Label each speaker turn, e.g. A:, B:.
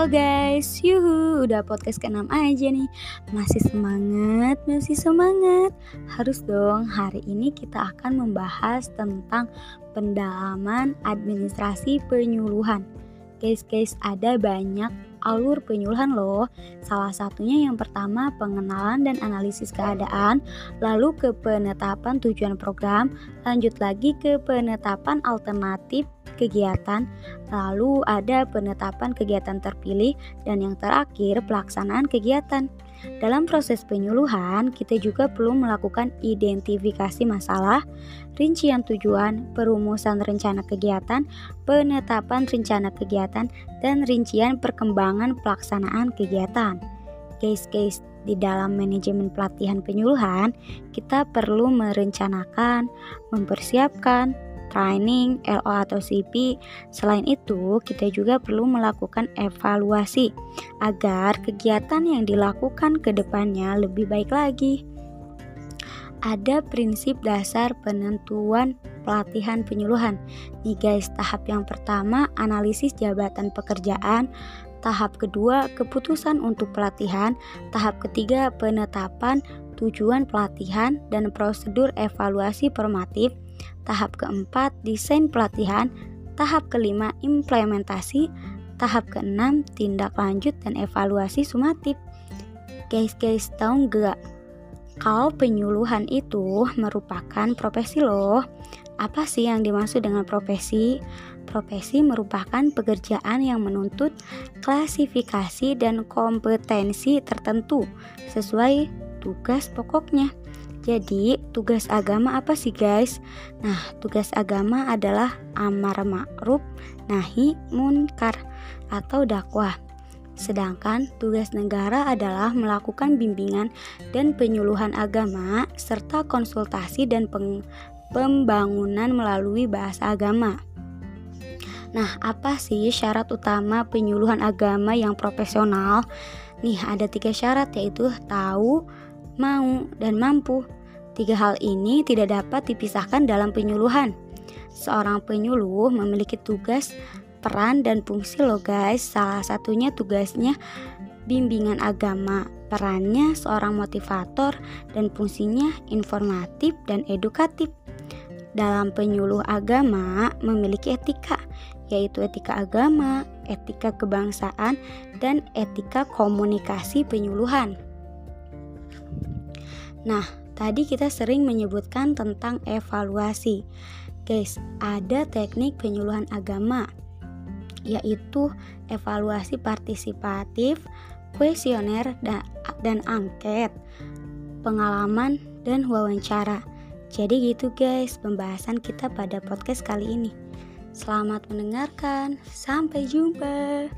A: Halo guys, yuhu, udah podcast ke-6 aja nih. Masih semangat, masih semangat. Harus dong, hari ini kita akan membahas tentang pendalaman administrasi penyuluhan. Guys, ada banyak alur penyuluhan loh. Salah satunya yang pertama pengenalan dan analisis keadaan Lalu ke penetapan tujuan program Lanjut lagi ke penetapan alternatif kegiatan, lalu ada penetapan kegiatan terpilih, dan yang terakhir pelaksanaan kegiatan. Dalam proses penyuluhan, kita juga perlu melakukan identifikasi masalah, rincian tujuan, perumusan rencana kegiatan, penetapan rencana kegiatan, dan rincian perkembangan pelaksanaan kegiatan. Guys-guys, di dalam manajemen pelatihan penyuluhan, kita perlu merencanakan, mempersiapkan, training, LO atau CP. Selain itu, kita juga perlu melakukan evaluasi agar kegiatan yang dilakukan ke depannya lebih baik lagi. Ada prinsip dasar penentuan pelatihan penyuluhan. Nih guys, tahap yang pertama analisis jabatan pekerjaan, tahap kedua keputusan untuk pelatihan, tahap ketiga penetapan tujuan pelatihan dan prosedur evaluasi formatif, tahap keempat desain pelatihan, tahap kelima implementasi, tahap keenam tindak lanjut dan evaluasi sumatif. Guys, guys, tahu nggak? Kalau penyuluhan itu merupakan profesi loh. Apa sih yang dimaksud dengan profesi? Profesi merupakan pekerjaan yang menuntut klasifikasi dan kompetensi tertentu sesuai tugas pokoknya. Jadi, tugas agama apa sih, guys? Nah, tugas agama adalah amar ma'ruf nahi munkar atau dakwah. Sedangkan tugas negara adalah melakukan bimbingan dan penyuluhan agama serta konsultasi dan pembangunan melalui bahasa agama. Nah, apa sih syarat utama penyuluhan agama yang profesional? Nih, ada tiga syarat yaitu tahu, mau, dan mampu. Tiga hal ini tidak dapat dipisahkan dalam penyuluhan. Seorang penyuluh memiliki tugas, peran, dan fungsi loh guys. Salah satunya tugasnya bimbingan agama, perannya seorang motivator, dan fungsinya informatif dan edukatif. Dalam penyuluh agama memiliki etika, yaitu etika agama, etika kebangsaan, dan etika komunikasi penyuluhan. Nah, tadi kita sering menyebutkan tentang evaluasi. Guys, ada teknik penyuluhan agama yaitu evaluasi partisipatif, kuesioner dan, dan angket, pengalaman dan wawancara. Jadi gitu guys pembahasan kita pada podcast kali ini. Selamat mendengarkan. Sampai jumpa.